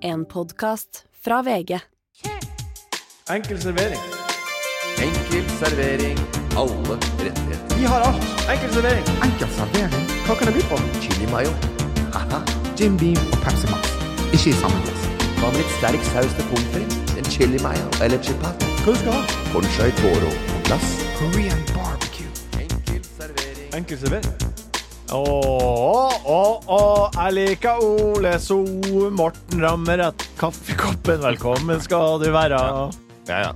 En podkast fra VG. Enkel servering. Enkel servering. Alle rettigheter. Vi har alt. Enkel servering. Enkel servering. Hva kan det by på? Chili mayo. Haha. Jim Beam og Pepsi Max. Ikke i samme glass. Hva med litt sterk saus til pommes frites? En chili mayo eller chipat? Hva du skal ha? Conchai toro på glass. Korean barbecue. Enkel servering. Enkel servering. Åh, åh, åh, jeg liker Ole So. Morten rammer rett kaffekoppen. Velkommen skal du være. Ja, ja.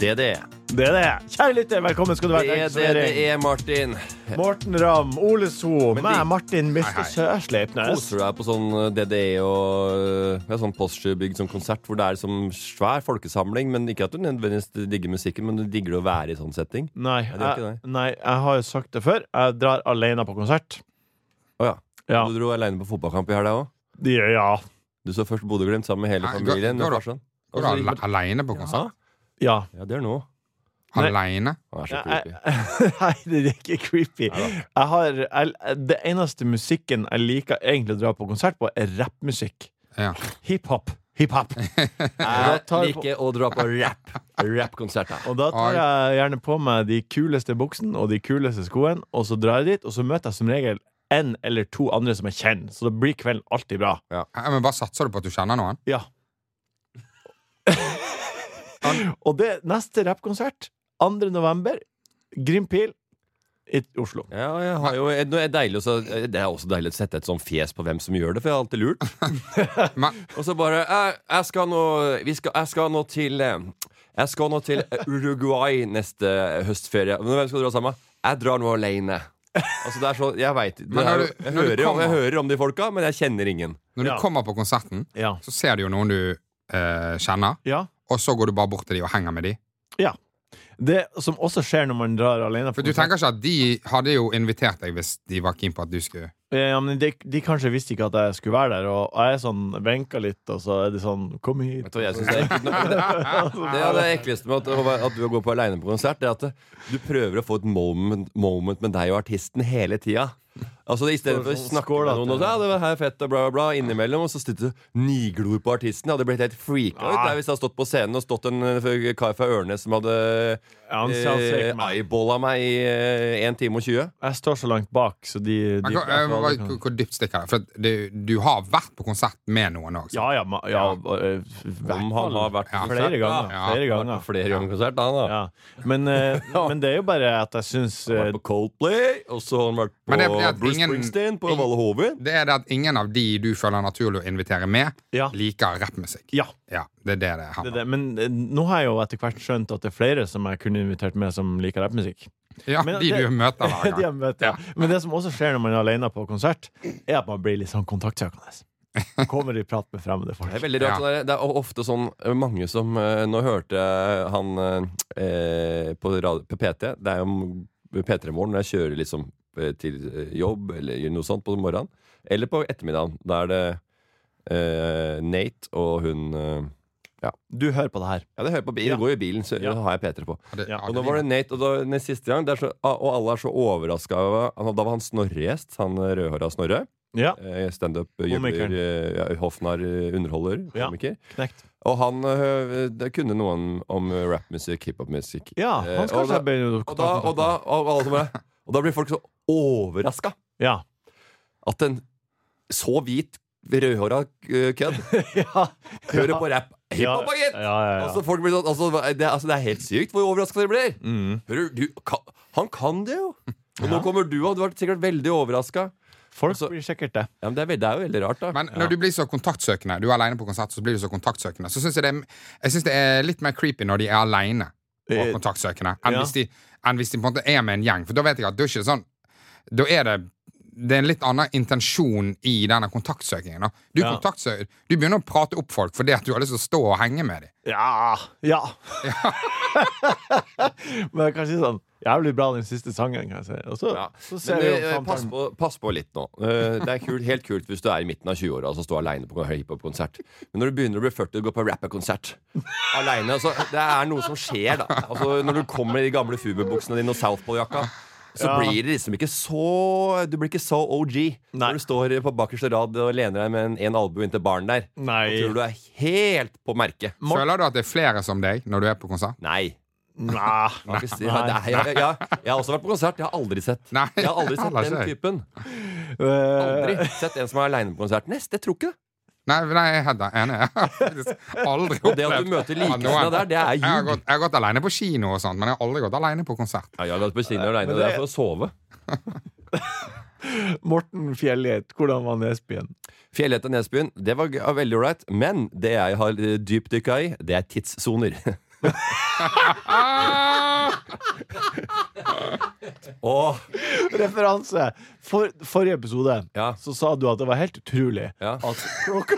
Det det er. Det er det. Kjære lytter, velkommen skal du være. Det er det det er, Martin. Morten Ramm, Ole So, meg, de- Martin hei. Sørsleipnes. Koser du deg på sånn DDE og ja, sånn postbygd, sånn konsert hvor det er som svær folkesamling, men ikke at du nødvendigvis digger musikken, men du digger å være i sånn setting? Nei, jeg, nei, jeg har jo sagt det før. Jeg drar alene på konsert. Å ja. Ja. Du dro alene på fotballkamp i helga òg? Ja. Du så først Bodø-Glimt sammen med hele familien. går- med går. Går du så ale alene på konsert? Ja. Ja, det er nå. Nei. Jeg- Nei, det er ikke creepy. Jeg har, jeg, det eneste musikken jeg liker egentlig å dra på konsert på, er rappmusikk. Ja. Hiphop. Hiphop. Jeg liker å dra på rap. Rap-konserter. Og da tar jeg gjerne på meg de kuleste buksene og de kuleste skoene, og så drar jeg dit, og så møter jeg som regel en eller to andre som jeg kjenner. Så da blir kvelden alltid bra. Ja, Men bare satser du på at du kjenner noen? Ja. og det neste rappkonsert, 2. november, Grimpil i Oslo. Ja, jeg har jo, det, er deilig, også, det er også deilig å sette et sånn fjes på hvem som gjør det, for jeg har alltid lurt. Og så bare Jeg, jeg skal nå vi skal, Jeg skal nå til eh, Jeg skal nå til Uruguay neste høstferie. Men Hvem skal du dra sammen med? Jeg drar nå alene. Altså det er så, Jeg vet, det er, du- jeg, hører om, jeg hører om de folka, men jeg kjenner ingen. når du Ja. kommer på konserten, Ja. så ser du jo noen du eh, kjenner, ja. og så går du bare bort til dem og henger med dem. Ja. Det som også skjer når man drar alene For du tenker ikke at de hadde jo invitert deg hvis de var keen på at du skulle Ja, men de, de kanskje visste ikke at jeg skulle være der, og jeg er sånn benka litt, og så er de sånn Kom hit. Vet du hva jeg synes er ekkelt? Det, det, er det ekleste med at, at du går på aleine på konsert, Det er at du prøver å få et moment, moment med deg og artisten hele tida. Altså I stedet for å Sånn snakke med noen og så, ja, det var her fett og bla, bla, bla innimellom, og så sitter du niglor på artisten. Jeg hadde blitt helt freaka ut der hvis jeg hadde stått på scenen og stått en eh, kar fra Ørnes som hadde Yeah. Han sa- eh, meg. eyeballa meg i eh, 1 time og 20. Jeg står så langt bak, så de, de Men hva- eh, hva- Hvor hvor dypt stikker det? For at du, du har vært på konsert med noen òg. Ja, ja, ma, ja, øh, Om han har vært på Ja, konsert, flere ganger. Ja. Flere Ja, ganger. flere ganger konsert, han da. Ja. Men, eh, men det er jo bare at jeg syns Han har eh, vært på Coldplay, og så har han vært Men på det er fordi at Bruce ingen- Springsteen på Valle Hovin. Det er det at ingen av de du føler naturlig å invitere med, Ja. liker rappmusikk. Ja. Ja, det er det det Det, er handler om. det. Men eh, nå har jeg jo etter hvert skjønt at det er flere som jeg kunne invitert med, som liker rappmusikk. Ja, Men de det- du møter hver gang. de møter, ja. Men det som også skjer når man er alene på konsert, er at man blir litt sånn kontaktsøkende. Kommer i prat med fremmede folk. Det er veldig rart. Ja. Det er ofte sånn eh, mange som eh, Nå hørte han eh, på, radio, på PT. Det er jo P3 Morgen jeg kjører liksom eh, til eh, jobb eller noe sånt på morgenen. Eller på ettermiddagen. Da er det eh, Nate og hun eh, Du hører på det her. Ja, det hører på bilen. Ja. Går i bilen, så Ja. har jeg P3 på. Ja, det- Ja, ja, Og da var det Nate, og da, den siste gang så, ah, Og alle er så overraska. Da var han Snorre-gjest. Han rødhåra Snorre. Ja, Eh, Standup, jobber, eh, ja, Hoffnar eh, underholder, komiker. knekt. Og han det kunne noen om rappmusikk, hiphopmusikk. Ja, han skal og da- Og da, og, da, og, og da blir folk så overraska Ja. at en så hvit, rødhåra øh, kødd ja. hører på rapp. Ja, Hiphop, gitt! ja, ja, ja. Altså, folk blir sånn, altså, det, altså, det er helt sykt hvor overraska dere blir. Mm. Hører du, kan, han kan det jo! Og Ja. nå kommer du, og du er sikkert veldig overraska. Folk Altså- blir sikkert det. Ja, men det, er, det er jo veldig rart, da. Men når du blir så kontaktsøkende, du er alene på konsert, så blir du så kontaktsøkende, så syns jeg, det jeg synes det er litt mer creepy når de er alene og Eh, kontaktsøkende, enn, ja. hvis de, enn hvis de på en måte er med en gjeng. For da vet jeg at du er ikke sånn Da er det det er en litt annen intensjon i denne kontaktsøkingen. Da. Du, Ja. kontaktsøker, du begynner å prate opp folk fordi at du har lyst til å stå og henge med dem. Ja. Ja. Men jeg kan si sånn Jævlig bra den siste sangen, kan jeg si. Og så, Ja. så ser Men vi eh, jo pass, på, pass på litt nå. Eh, det er kult, helt kult hvis du er i midten av 20-åra og så står aleine på hiphop-konsert. Men når du begynner å bli 40 og går på rappekonsert aleine altså, Det er noe som skjer, da. Altså, når du kommer i de gamle Fubu-buksene dine og Southpole-jakka. Så Ja. blir det liksom ikke så Du blir ikke så OG Nei. når du står på bakerste rad og lener deg med en, en albue inntil baren der. Nei. Og tror du er helt på merket. Føler du at det er flere som deg når du er på konsert? Nei. Nei. Ja, det er, jeg, jeg, jeg, jeg har også vært på konsert. Jeg har aldri sett Nei, Jeg har aldri sett den typen. Eh, Aldri sett en som er aleine på konsert. Nest, jeg tror ikke det. Nei, nei, jeg er enig. Jeg har faktisk aldri opplevd det at du møter Ja, der, det er Jeg har, ljug. gått, jeg har gått alene på kino og sånt, men jeg har aldri gått alene på konsert. Ja, jeg har gått på kino alene, Det det- er for å sove. Morten Fjellhet, hvordan var Nesbyen? Fjellhet og Nesbyen, det var veldig ålreit. Men det jeg har eh, dypdykka i, det er tidssoner. Og Referanse! For, forrige episode Ja. så sa du at det var helt utrolig Ja. at klokka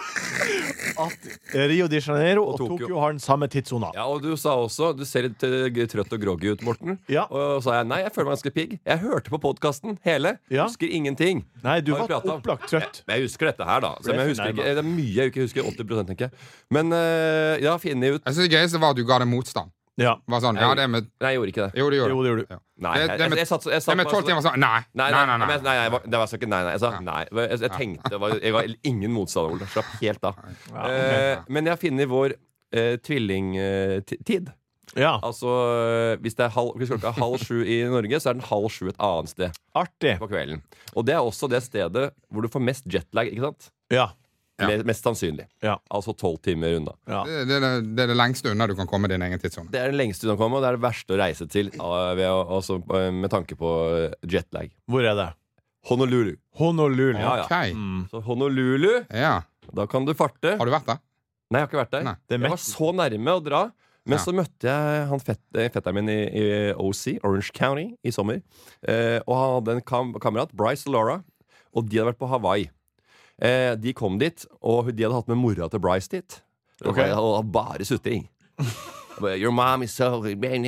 At Rio de Janeiro og, Og Tokyo. Tokyo har den samme tidssona. Ja, og du sa også Du ser litt eh, trøtt og groggy ut, Morten. Ja. Og så sa jeg nei, jeg føler meg ganske pigg. Jeg hørte på podkasten hele. Ja. Husker ingenting. Nei, du Har vi var pratet om? opplagt trøtt. Men jeg husker dette her, da. Så, Ble jeg husker fornærmet. ikke, det er mye jeg ikke husker. 80 tenker jeg. Men eh, jeg har funnet ut Jeg synes Det gøyeste var at du ga det motstand. Ja. Var sånn, ja, det med Nei, jeg gjorde ikke det. Jo, det gjorde Jo, det gjorde du. Ja. Nei, Det- det jeg, med- jeg, satt, jeg satt Det med tolv timer sånn Nei, Nei, nei, nei. nei, nei, nei, jeg var- det var ikke nei, nei. Jeg sa nei. Jeg, jeg tenkte det var, Jeg var ingen motstander, Ole. Slapp helt av. Ja. Eh, men jeg har funnet vår eh, tvillingtid. ja. Altså, eh, hvis, det er halv, hvis klokka er halv sju i Norge, så er den halv sju et annet sted Artig. på kvelden. Og det er også det stedet hvor du får mest jetlag, ikke sant? Ja. Ja. Mest sannsynlig. Ja. Altså tolv timer unna. ja. Det, det, er det, det er det lengste unna du kan komme din egen tidssone. Det er det lengste unna å komme, og det er det verste å reise til eh, altså, eh, med tanke på eh, jetlag. Hvor er det? Honolulu. Honolulu. Ja, ja. Ok. Mm. Så Honolulu, Ja. da kan du farte. Har du vært der? Nei, jeg har ikke vært der. Det er Jeg var så nærme å dra. Men Ja. så møtte jeg han fett, fetteren min i, i OC, Orange County, i sommer. Eh, og han hadde en kam kamerat, Bryce og Laura, og de hadde vært på Hawaii. Eh, de kom dit, og de hadde hatt med mora til Bryce dit. Okay. Og bare sutring. Your mom is so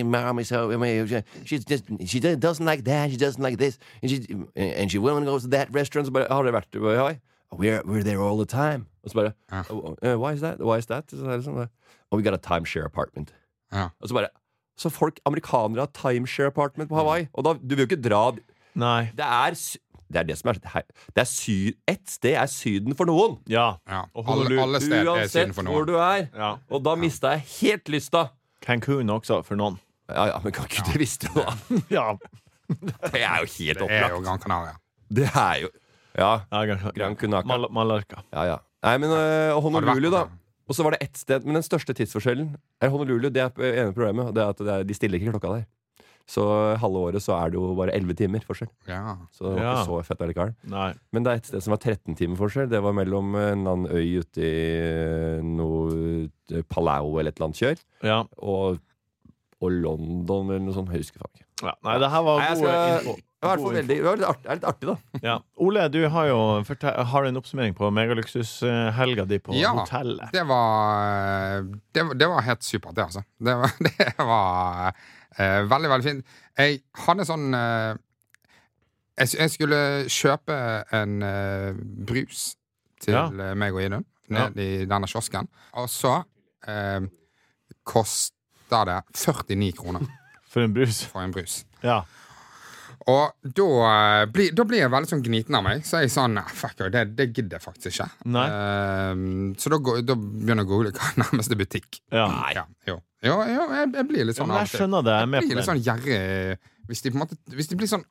mom is so she, mean, just, She doesn't like that, she doesn't like this And she, and she will go to that restaurant Så bare, har dere vært der? Hawaii? We're, we're there all the time Og så bare, Ja. "Oh, uh, why is that? Why is that? Så er det sånn, oh, we got a timeshare apartment Ja. Og så bare Så folk, amerikanere har timeshare apartment på Hawaii Og da, du vil jo ikke dra Nei. Det er Det er det som er Det er sy, Et sted er syden for noen Ja. Ja. Og Alle, alle steder er Uansett noen. Uansett hvor du er ja. Og da mistet jeg helt lysta Cancun også, for noen. Ja, ja, men kan ikke det visste du da Ja. Det er jo helt opplagt. Det er jo Gran Canaria. Det er jo Ja, Gran, Canaria. Mal Mallorca. ja, ja Nei, men øh, du vært Honolulu da? Og så var det ett sted Men den største tidsforskjellen Er Honolulu, det er ene problemet Det er at det er, de stiller ikke klokka der Så halve året så er det jo bare 11 timer forskjell Ja. Så det var Ja. ikke så fett allikevel. Men det er et sted som var 13 timer forskjell Det var mellom en annen øy ute i øh, noe øh, Palau eller et eller annet kjør Ja. Og, og London eller noe sånt Jeg husker faen ikke ja. Nei, det her var Nei, jeg skal- info. Det veldig, det var litt artig, det er litt artig da Ja. Ole, du har jo har en oppsummering på megaluksushelga di på Ja. hotellet. Det var, det, var- det var helt supert, det, altså. Det var, det var eh, veldig, veldig fint. Jeg hadde sånn eh, jeg, jeg skulle kjøpe en eh, brus til Ja. eh, meg og Idun ned i denne kiosken. Og så eh, kosta det 49 kroner For en brus. for en brus. Ja. Og da, eh, blir- da blir jeg veldig sånn gniten av meg. Så er jeg sånn "Nei, Fuck det, det gidder jeg faktisk ikke. Nei. Eh, så da, går, da begynner jeg å google hva nærmeste butikk. ja. Ja, jo. Jo, jo, jeg, jeg blir litt sånn ja, jeg skjønner det. Jeg Jeg blir litt sånn gjerrig hvis de, på en måte, hvis de blir sånn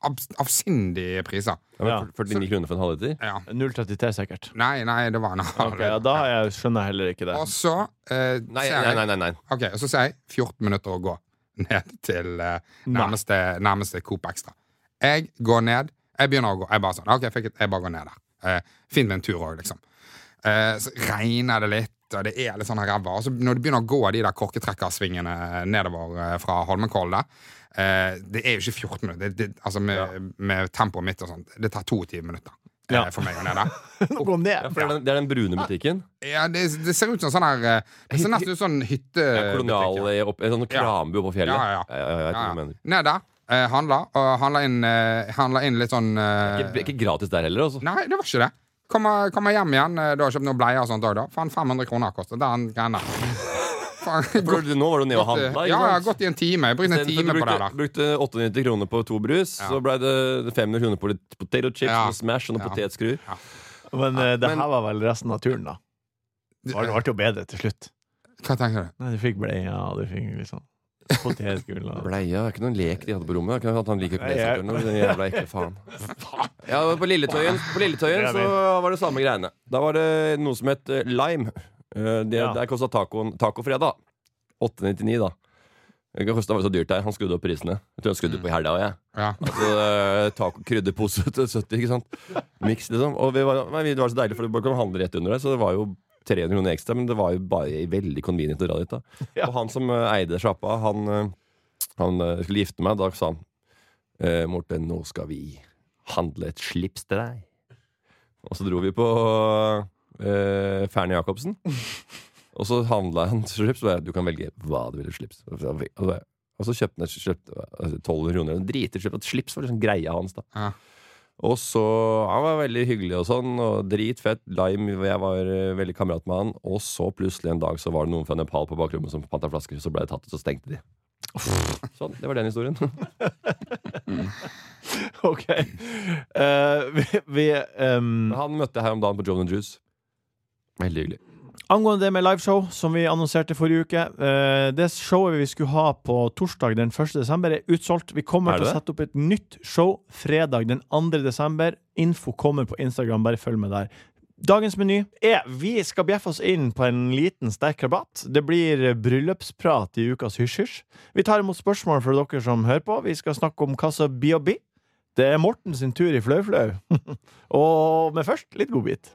avsindige priser. Ja. 49 kroner for en halvliter Ja. 033 sikkert. Nei, nei, det var en Ok, ja, Da jeg, skjønner jeg heller ikke det. Og så eh, Nei, nei, nei, nei, nei. Ok, og så sier jeg 14 minutter å gå ned til eh, nærmeste, nærmeste Coop Extra. Jeg går ned. Jeg begynner å gå. Jeg bare sånn, ok, fuck it, jeg bare går ned der. Eh, Finn meg en tur òg, liksom. Eh, så regner det litt, og det er litt sånn ræva. Og så når du begynner å gå de der korketrekkersvingene nedover eh, fra Holmenkollen der eh, Det er jo ikke 14 minutter. Det, det, altså med, med tempoet mitt og sånt. Det tar 22 minutter eh, Ja. for meg å ned der. Gå ned! For det, er den, det er den brune butikken. Ja, det, det ser ut som sånn her eh, Det ser nesten ut som sånn hytte... Ja, kolonial opp, En sånn krambu på fjellet. Ja, ja, ja. Ja, ja. Ned der. Eh, handla. Og handla inn, eh, handla inn litt sånn eh, Ikke, ikke gratis der heller, altså. Nei, det var ikke det. Kommer, kommer hjem igjen. Du har kjøpt noen bleier og sånt òg, da. Faen, 500 kroner kostet den greia. Nå var du nede og handla, ja, jeg har gått i en time. Jeg brukte en time du på det brukte, der. brukte 98 kroner på to brus, Ja. så ble det 500 kroner på litt potato chips Ja. og Smash og noen Ja. potetskruer. Men eh, det Men- her var vel resten av turen, da. Det ble- jo bedre til slutt. Hva tenker du? Nei, du fikk bleia, du fikk liksom potetgull og Bleia er ikke noen lek de hadde på rommet. Det er Ikke at han liker Nei. Den jævla ekle faen. Ja, på Lilletøyen, på Lilletøyen så var det samme greiene. Da var det noe som het eh, Lime. Eh, Det, Ja. Der kosta tacoen tacofredag 8,99, da. Det kosta så dyrt der. Han skrudde opp prisene. Jeg tror han skrudde på i helga òg, jeg. Ja. Altså, eh, taco krydderpose til 70, ikke sant? Miks, liksom. Og vi var, nei, det var så deilig, for du bare kan handle rett under det. Så det var jo 300 kroner ekstra, men det var jo bare veldig convenient å dra dit. da Ja. Og han som eh, eide sjappa, han, eh, han eh, skulle gifte meg. Da sa han eh, Morten, nå skal vi handle et slips til deg. Og så dro vi på uh, Fernie Jacobsen. Og så handla han slips, og jeg, du kan velge hva du vil ha slips. Og så- og så- kjøpte han et kjøpte, altså, 12 kroner. Et slips var liksom greia hans. da Ja. Og så Han var veldig hyggelig og sånn, og dritfett. Lime, jeg var eh, veldig kamerat med han. Og så plutselig en dag så var det noen fra Nepal på bakrommet som panta flasker, så ble det tatt, og så stengte de. Sånn, det var den historien. OK. Uh, vi, vi um... Han møtte jeg her om dagen på Joan and Juice. Veldig hyggelig. Angående det med liveshow, som vi annonserte forrige uke. eh, det showet vi skulle ha på torsdag den 1. desember, er utsolgt. Vi kommer Er til å sette opp et nytt show fredag den 2. desember. Info kommer på Instagram, bare følg med der. Dagens meny er vi skal bjeffe oss inn på en liten, sterk rabatt. Det blir bryllupsprat i ukas Hysj-hysj. Vi tar imot spørsmål fra dere som hører på. Vi skal snakke om hva som blir å bli. Det er Morten sin tur i Flau-flau. Og men først litt godbit.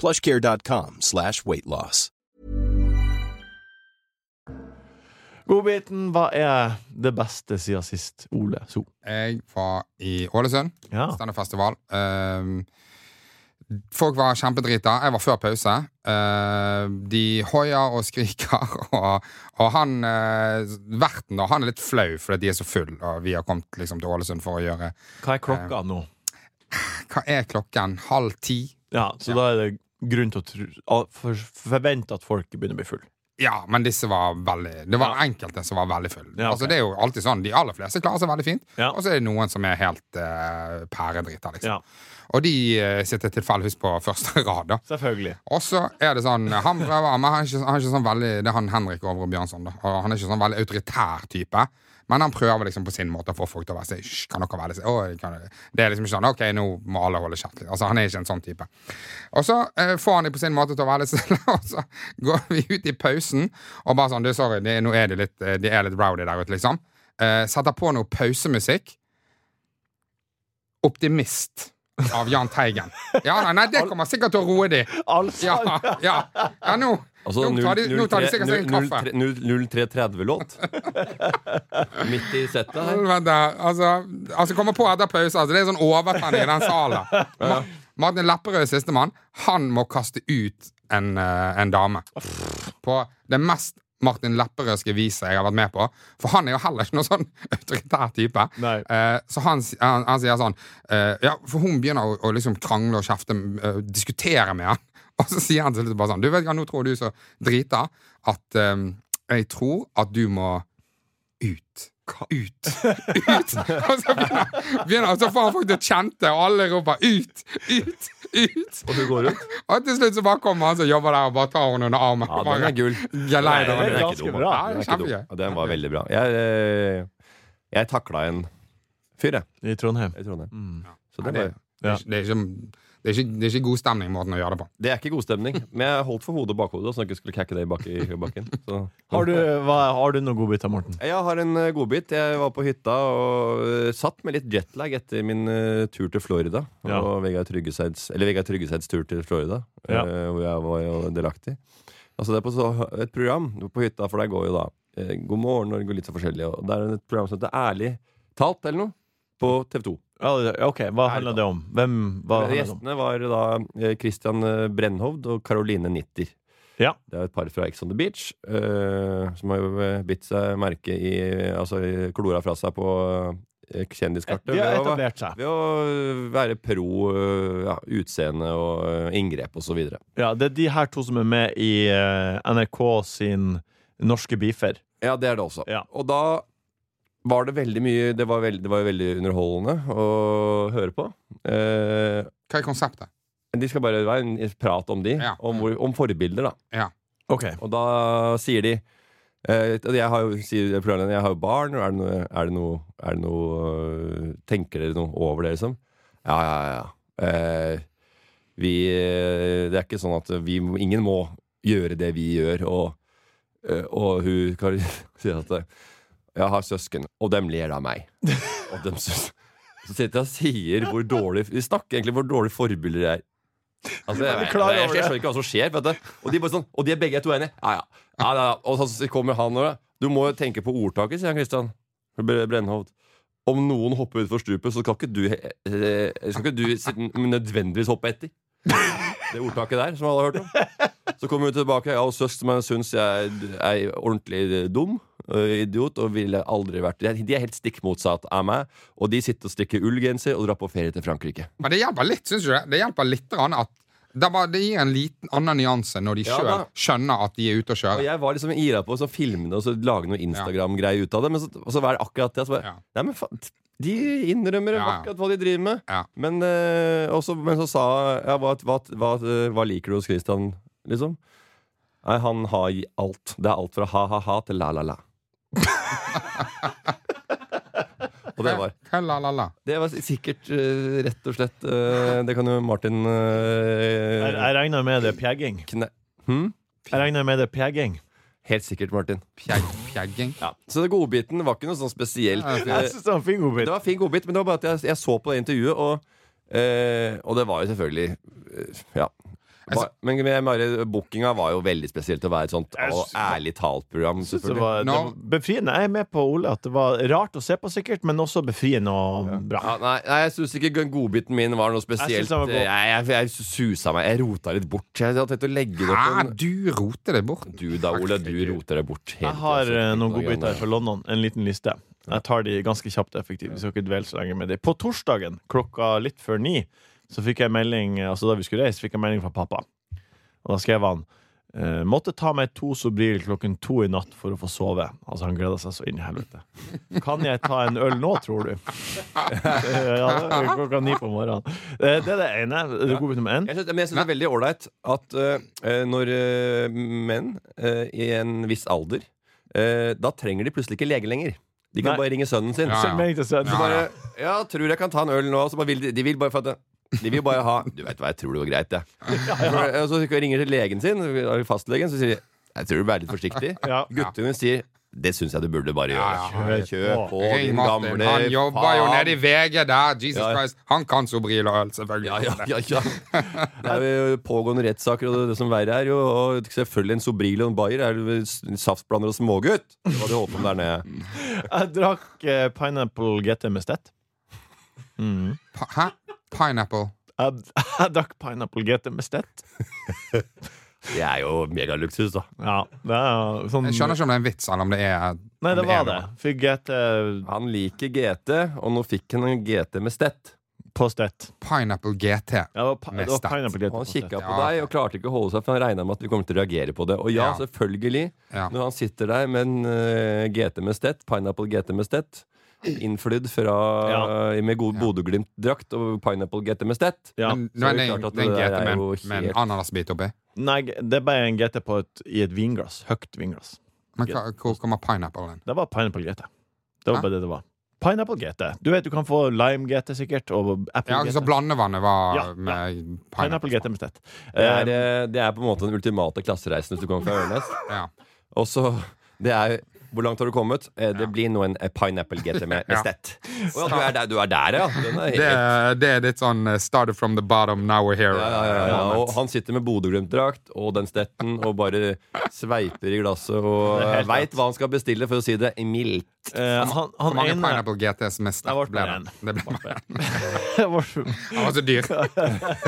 plushcare.com slash weightloss. Godbiten, hva er det beste siden sist, Ole So? Jeg var i Ålesund. Ja. Standup-festival. Um, folk var kjempedrita. Jeg var før pause. Uh, de hoier og skriker, og, og han uh, verten da, han er litt flau fordi de er så full, og vi har kommet liksom, til Ålesund for å gjøre Hva er klokka nå? Hva er klokken? Halv ti? Ja, så da er det grunn til å for, forvente at folk begynner å bli full. Ja, men disse var veldig Det var Ja. enkelte som var veldig fulle. Ja, okay. altså, det er jo alltid sånn, De aller fleste klarer seg veldig fint, Ja. og så er det noen som er helt uh, pæredrita, liksom. Ja. Og de uh, sitter tilfeldigvis på første rad, da. Selvfølgelig. Og så er det sånn Han prøver, men han er ikke, han er ikke sånn veldig Det er han Henrik Bjørnson, da. Og han er ikke sånn veldig autoritær type. Men han prøver liksom på sin måte å få folk til å være «Hysj, Kan dere være det? Oh, kan dere?» Det er liksom ikke sånn OK, nå må alle holde kjeft. Altså, han er ikke en sånn type. Og så eh, får han dem på sin måte til å være litt stille, og så går vi ut i pausen og bare sånn Du, sorry, det, nå er de litt de er litt rowdy der ute, liksom. Eh, setter på noe pausemusikk. Optimist av Jahn Teigen. Ja, nei, det kommer sikkert til å roe de. Ja, ja. ja nå, Altså nå, tar de, nå tar de sikkert seg en kaffe. 0330-låt. Midt i settet her. Helvete. Altså, altså kommer på etter pause. Altså, det er sånn overtenning i den salen. Ma Martin Lepperød, sistemann, han må kaste ut en, eh, en dame. På det mest Martin Lepperødske viset jeg har vært med på. For han er jo heller ikke noen sånn autoritær type. Eh, så han, han, han sier sånn eh, Ja, for hun begynner å, å liksom krangle og kjefte, uh, diskutere med han. Og så sier han til slutt bare sånn Du vet hva, nå tror du så drita at um, jeg tror at du må ut. Ut! Ut! Og så begynner, begynner så får han folk til å kjente, og alle roper 'ut! Ut! Ut!' Og du går ut. Og til slutt så bare kommer han som jobber der, og bare tar henne under armen. Ja, den er gull. geleider Nei, den det er ikke dum, bra. Den er ikke dum. Den var veldig bra. Jeg, eh, jeg takla en fyr, jeg, I Trondheim. i Trondheim. Mm. Så Ja, det, det, var, det, er ikke- det, er ikke, det, er ikke, det er ikke god stemning måten å gjøre det på. det er ikke god stemning, men jeg holdt for hodet og bakhodet, sånn at jeg ikke skulle kakke det i bak i bakken. Så. Har du, hva, har du noen godbiter, Morten? Jeg har en eh, godbit. Jeg var på hytta og eh, satt med litt jetlag etter min uh, tur til Florida. Ja. Og Vegard Tryggeseids, eller Vegard Tryggeseids tur til Florida, Ja. hvor jeg var jo delaktig. Altså Det er på så, et program på hytta, for der går jo da God morgen Norge og litt så forskjellig. Og det er et program som heter Ærlig talt, eller noe, på TV 2. Ja, OK, hva handler det om? Hvem? Gjestene var da eh, Christian eh, Brennhovd og Caroline Nitter. Ja. Det er et par fra Ex on the Beach uh, som har jo bitt seg merke i Altså klora fra seg på kjendiskartet De har etablert seg. ved å være pro ja, utseende og inngrep videre. Ja, det er de her to som er med i NRK sin Norske beefer. Ja, det er det også. Ja. Og da var det veldig mye Det var, veldig, det var veldig underholdende å høre på. Eh, Hva er konseptet? de skal bare være en prat om de, Ja. om, om forbilder, da. Ja. Okay. Og da sier de eh, Jeg har jo, sier programlederen, jeg har jo barn, er det noe, er det noe, er det noe øh, Tenker dere noe over det, liksom? Ja, ja, ja. Eh, vi eh, Det er ikke sånn at vi Ingen må gjøre det vi gjør, og, eh, og hun Kari sier at jeg har søsken, og dem ler av meg. Og dem syns Så sitter jeg og sier hvor dårlig Vi snakker egentlig hvor dårlige forbilder jeg er. Altså, jeg, jeg, jeg, jeg skjønner ikke hva som skjer. Vet du. Og de, sånn, og de er begge to enige. Ja, ja. ja, ja. Og så kommer han og Du må jo tenke på ordtaket, sier han Kristian Bre- Brennhovd. Om noen hopper utfor stupet, så skal ikke du, eh, skal ikke du nødvendigvis hoppe etter. Det ordtaket der, som alle har hørt om. Så kommer hun tilbake. Ja, og søsteren min syns jeg er ordentlig dum. øh, Idiot. Og ville aldri vært De er- helt stikk motsatt av meg. Og de sitter og strikker ullgenser og drar på ferie til Frankrike. Men det hjelper litt, syns du det? Det hjelper litt at det, var, det gir en liten annen nyanse når de Ja, sjøl skjønner at de er ute og Og kjører. jeg var liksom ira på å filme det og så lage noe Instagram-greie ut av det. Men så, og så var det akkurat det. Så bare, Ja. Nei, men faen, de innrømmer Ja, ja. akkurat hva de driver med. Ja. Men, øh, også, men så sa hva, hva, hva, hva liker du hos Christian, liksom? Nei, han har i alt. Det er alt fra ha-ha-ha til la-la-la. og det var Kølla-la-la. Det var sikkert uh, rett og slett uh, Det kan jo Martin uh, Jeg, jeg regner med det er pjegging. kne... Hm? Jeg regner med det er pjegging. Helt sikkert, Martin. Pjegg, pjegging. Ja. Så den godbiten var ikke noe sånn spesielt. Ja, Jeg synes det var en fin godbit, Det var en fin godbit, men det var bare at jeg, jeg så på det intervjuet, og, eh, og det var jo selvfølgelig Ja. Ba, men men Mari, bookinga var jo veldig spesielt å være et sånt og ærlig talt-program. Jeg det var, det var befriende. Jeg er med på Ole at det var rart å se på, sikkert, men også befriende og bra. Ja, nei, nei, jeg syns ikke godbiten min var noe spesielt. Jeg. Jeg, jeg, jeg susa meg. Jeg rota litt bort. Jeg hadde tenkt å legge det Hæ, du roter det bort. Du da, Ole. Du roter det bort. Jeg har tiden, så eh, noen noe godbiter fra London. En liten liste. Jeg tar de ganske kjapt og effektivt. Vi skal ikke dvele så lenge med de. På torsdagen klokka litt før ni så fikk jeg melding Altså da vi skulle reise, fikk jeg melding fra pappa. Og da skrev han eh, Måtte ta meg to Sobril klokken to i natt for å få sove. Altså Han gleda seg så inn i helvete. Kan jeg ta en øl nå, tror du? ja, det er klokka ni på morgenen. Eh, Det er det ene. Det er godbit nummer én. Jeg synes det er veldig ålreit at uh, når uh, menn uh, i en viss alder eh, Da trenger de plutselig ikke lege lenger. De kan Nei. bare ringe sønnen sin. Ja, ja. sønnen. Så bare, ja, tror jeg kan ta en øl nå. Så bare vil de, de vil bare for at det- de vil bare ha Du vet hva, jeg tror det går greit, jeg. Ja. Og så ringer de til legen sin, fastlegen, så sier de Jeg tror du bør være litt forsiktig. Ja. Guttungen sier det syns jeg du burde bare gjøre. Ja, ja. Kjør på, Ring din Martin. gamle Han jobber jo nede i VG der. Jesus Ja, ja. Christ. Han kan Sobril og øl, selvfølgelig. Ja, ja, ja, ja. Det er jo pågående rettssaker, og det som verre er jo Og selvfølgelig en Sobril og en Bayer er saftblander og smågutt. Det var det håpet om der nede. Jeg drakk eh, Pineapple GT med stett. Mm. Hæ? Pineapple. Jeg Pineapple GT med stett. Det er jo megaluksus, da. Ja, det er sånn Jeg skjønner ikke om det er en vits, eller om det er Nei, det var det. Fikk GT Han liker GT, og nå fikk han en GT med stett. på Stett. Pineapple GT. Ja, det var, Med det var Stett. pineapple GT han på kikka på deg og klarte ikke å holde seg, for han regna med at vi kommer til å reagere på det. Og ja, Ja. selvfølgelig. Ja. Når han sitter der med en uh, GT med stett, Pineapple GT med stett, innflydd fra, med god Ja. Bodø-Glimt-drakt og Pineapple GT med stett Ja. Men nei, er er det det klart at det er en GT er med, jo en- med en helt- ananasbit oppi. Nei, det er bare en GT på et, i et vinglass. Høyt vinglass. Men hva, hvor kommer pineapple inn? Det var Pineapple GT. Det var bare det det var. Pineapple GT. Du vet du kan få Lime GT sikkert, og Apple Ja, GT. så blandevannet var Ja, ja. pineapple. Pineapple GT med stett. Det er, Eh, eh, det er på en måte den ultimate klassereisen hvis du kommer fra Ørnes. Ja. Og så Det er Hvor langt har du kommet? Eh, Det blir nå en eh, Pineapple GT med, stett. Å ja, du er der, du er der ja. Er Det, er- det er litt sånn uh, started from the bottom, now we're here. ja, ja, ja. Og han sitter med Bodø-Glimt-drakt og den stetten og bare sveiper i glasset og veit hva han skal bestille, for å si det mildt. Eh, han, Hvor mange ene Pineapple GTs mest Det ble det? Det ble Han var så dyr.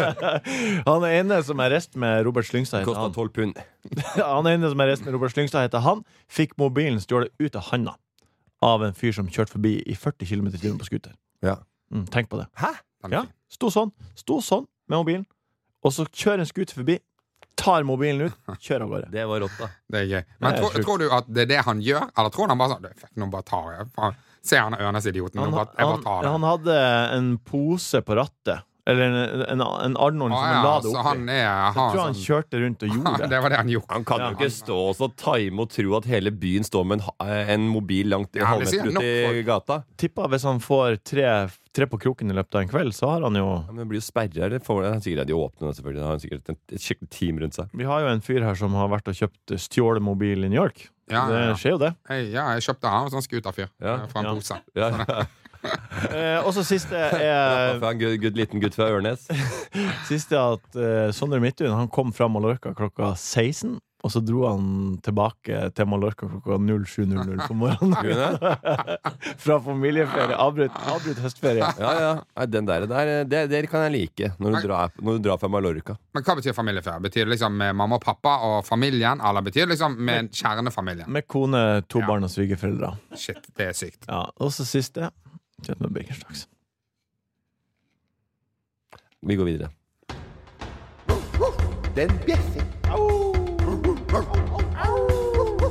Han ene som er rest med Robert Slyngstad, heter han. tolv pund. Han ene som er rest med Robert Slyngstad, heter han. Fikk mobilen stjålet ut av handa av en fyr som kjørte forbi i 40 km i timen på scooter. Ja. Mm, tenk på det. Hæ? Ja. Sto sånn. Sto sånn med mobilen. Og så kjører en scooter forbi, tar mobilen ut, kjører av gårde. Det var rått, da. Det er gøy. Men er tror, tror du at det er det han gjør, eller tror han bare sånn fuck, Nå bare tar jeg. Se han Ørnes-idioten. Han, tar det. han hadde en pose på rattet. Eller en, en, en Arnold ah, som ja, han la det opp oppi. han er Jeg tror han sånn, kjørte rundt og gjorde det. Det var det han gjorde. Han kan Ja, jo ikke stå og så time og tro at hele byen står med en, en mobil langt Ja, halvmeter ut i gata. Tippa hvis han får tre, tre på kroken i løpet av en kveld, så har han jo Ja, men det blir jo sperra, Det får- det er sikkert de åpner det, selvfølgelig. Han har sikkert et, et skikkelig team rundt seg. Vi har jo en fyr her som har vært og kjøpt stjålet mobil i New York. Ja, det skjer jo det. Hey, ja, jeg kjøpte han, sånn scooterfyr Ja. fra en Ja. pose. Ja. Eh, og så siste er en good, good, liten gutt fra Ørnes. Siste er at eh, Sondre Midtun Han kom fra Mallorca klokka 16, og så dro han tilbake til Mallorca klokka 07.00 på morgenen. fra familieferie. Avbrutt, avbrutt høstferie. Ja, ja. Nei, den der, der det, det kan jeg like når du drar, når du drar fra Mallorca. Men hva betyr familieferie? Betyr det liksom med mamma og pappa og familien, eller betyr det liksom med kjernefamilien? Med kone, to Ja. barn og svigerforeldre. Shit, det er sykt. Ja, og så siste Kjøtt med baconstraks. Vi går videre. Den bjeffer.